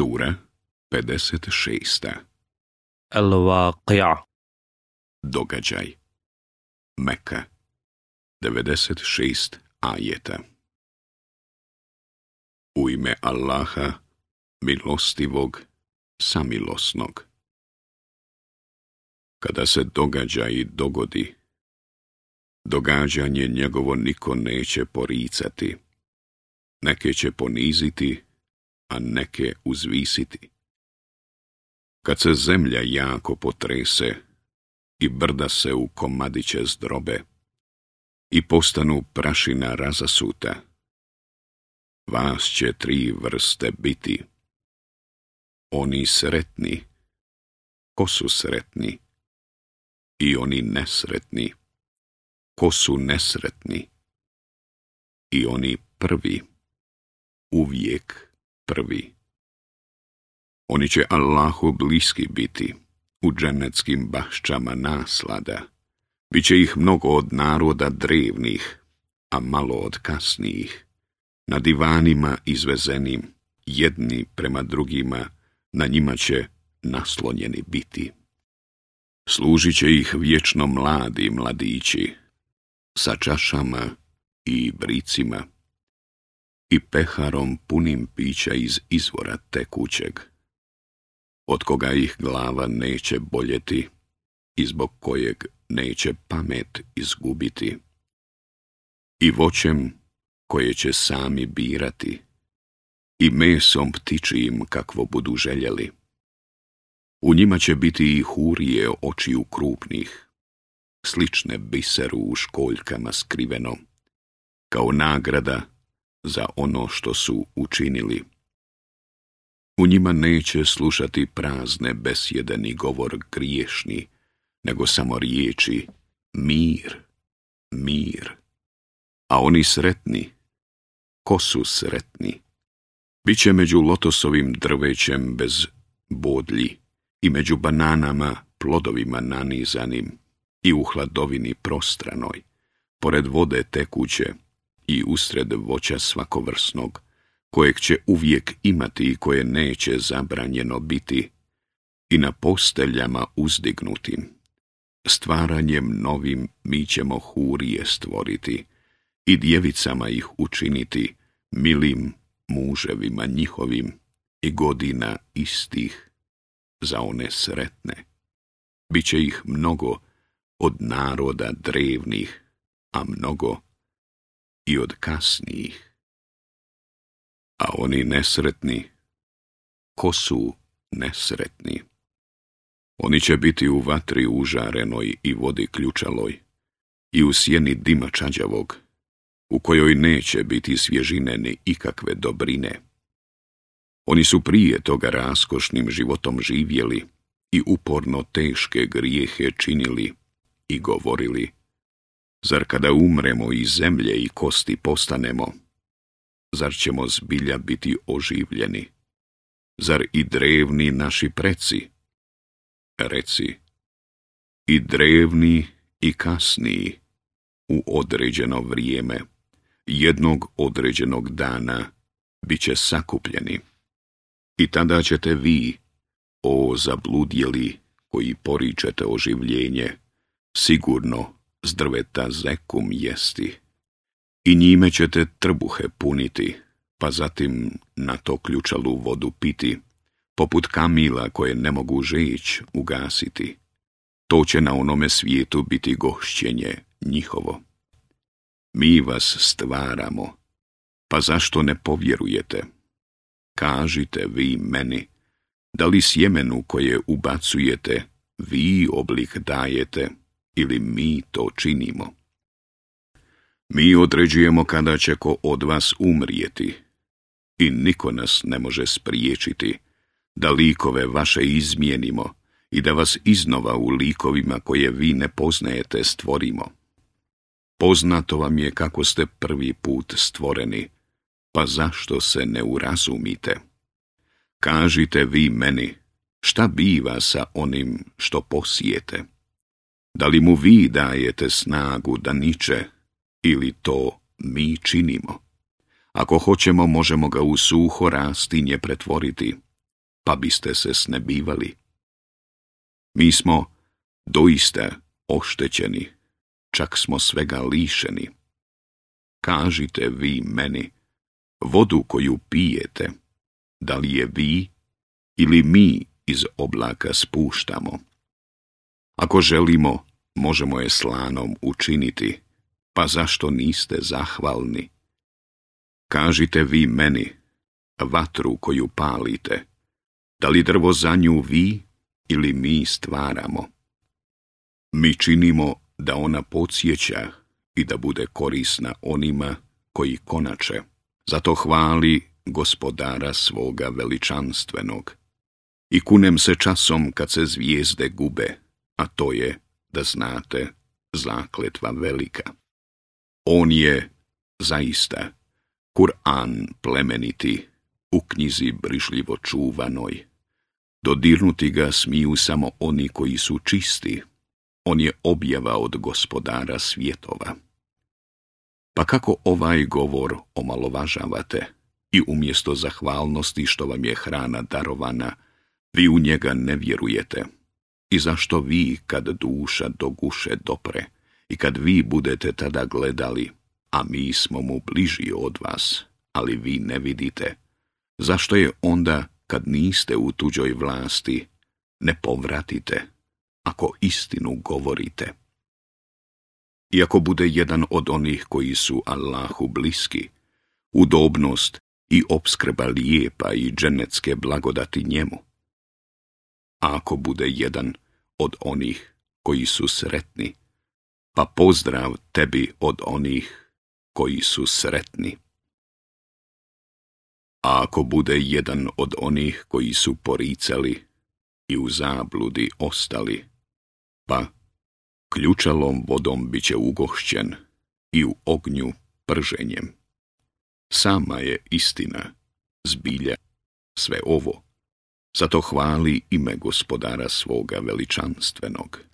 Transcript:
Sura 56. Al-Waqi'a Događaj Meka 96 ajeta U ime Allaha, milostivog, samilosnog. Kada se događaj dogodi, događanje njegovo niko neće poricati. Neke će poniziti, a neke uzvisiti. Kad se zemlja jako potrese i brda se u komadiće zdrobe i postanu prašina razasuta, vas će tri vrste biti. Oni sretni, ko su sretni, i oni nesretni, ko su nesretni, i oni prvi, uvijek prvi. Oni će Allahu bliski biti, u dženeckim bašćama naslada. Biće ih mnogo od naroda drevnih, a malo od kasnijih. Na divanima izvezenim, jedni prema drugima, na njima će naslonjeni biti. Služit će ih vječno mladi mladići, sa čašama i bricima i peharom punim pića iz izvora tekućeg, od koga ih glava neće boljeti i zbog kojeg neće pamet izgubiti, i voćem koje će sami birati, i mesom ptičijim kakvo budu željeli. U njima će biti i hurije očiju krupnih, slične biseru u školjkama skriveno, kao nagrada za ono što su učinili. U njima neće slušati prazne besjede govor griješni, nego samo riječi mir, mir. A oni sretni, ko su sretni? Biće među lotosovim drvećem bez bodlji i među bananama plodovima nanizanim i u hladovini prostranoj, pored vode tekuće, i usred voća svakovrsnog, kojeg će uvijek imati i koje neće zabranjeno biti, i na posteljama uzdignutim. Stvaranjem novim mi ćemo hurije stvoriti i djevicama ih učiniti milim muževima njihovim i godina istih za one sretne. Biće ih mnogo od naroda drevnih, a mnogo i od kasnijih. A oni nesretni, ko su nesretni? Oni će biti u vatri užarenoj i vodi ključaloj, i u sjeni dima čađavog, u kojoj neće biti svježine ni ikakve dobrine. Oni su prije toga raskošnim životom živjeli i uporno teške grijehe činili i govorili Zar kada umremo i zemlje i kosti postanemo, zar ćemo zbilja biti oživljeni? Zar i drevni naši preci? Reci, i drevni i kasniji, u određeno vrijeme, jednog određenog dana, bit će sakupljeni. I tada ćete vi, o zabludjeli koji poričete oživljenje, sigurno s drveta zekum jesti i njime ćete trbuhe puniti, pa zatim na to ključalu vodu piti, poput kamila koje ne mogu žeć ugasiti. To će na onome svijetu biti gošćenje njihovo. Mi vas stvaramo, pa zašto ne povjerujete? Kažite vi meni, da li sjemenu koje ubacujete, vi oblik dajete, ili mi to činimo. Mi određujemo kada će ko od vas umrijeti i niko nas ne može spriječiti da likove vaše izmijenimo i da vas iznova u likovima koje vi ne poznajete stvorimo. Poznato vam je kako ste prvi put stvoreni, pa zašto se ne urazumite? Kažite vi meni, šta biva sa onim što posijete? Da li mu vi dajete snagu da niče ili to mi činimo? Ako hoćemo, možemo ga u suho rastinje pretvoriti, pa biste se snebivali. Mi smo doista oštećeni, čak smo svega lišeni. Kažite vi meni, vodu koju pijete, da li je vi ili mi iz oblaka spuštamo? Ako želimo, možemo je slanom učiniti, pa zašto niste zahvalni? Kažite vi meni, vatru koju palite, da li drvo za nju vi ili mi stvaramo? Mi činimo da ona podsjeća i da bude korisna onima koji konače. Zato hvali gospodara svoga veličanstvenog. I kunem se časom kad se zvijezde gube, a to je, da znate, zakletva velika. On je, zaista, Kur'an plemeniti, u knjizi brižljivo čuvanoj. Dodirnuti ga smiju samo oni koji su čisti. On je objava od gospodara svjetova. Pa kako ovaj govor omalovažavate i umjesto zahvalnosti što vam je hrana darovana, vi u njega ne vjerujete? I zašto vi, kad duša do guše dopre, i kad vi budete tada gledali, a mi smo mu bliži od vas, ali vi ne vidite, zašto je onda, kad niste u tuđoj vlasti, ne povratite, ako istinu govorite? Iako bude jedan od onih koji su Allahu bliski, udobnost i obskrba lijepa i dženecke blagodati njemu. A ako bude jedan od onih koji su sretni, pa pozdrav tebi od onih koji su sretni. A ako bude jedan od onih koji su poricali i u zabludi ostali, pa ključalom vodom bit će ugošćen i u ognju prženjem. Sama je istina, zbilja, sve ovo zato hvali ime gospodara svoga veličanstvenog.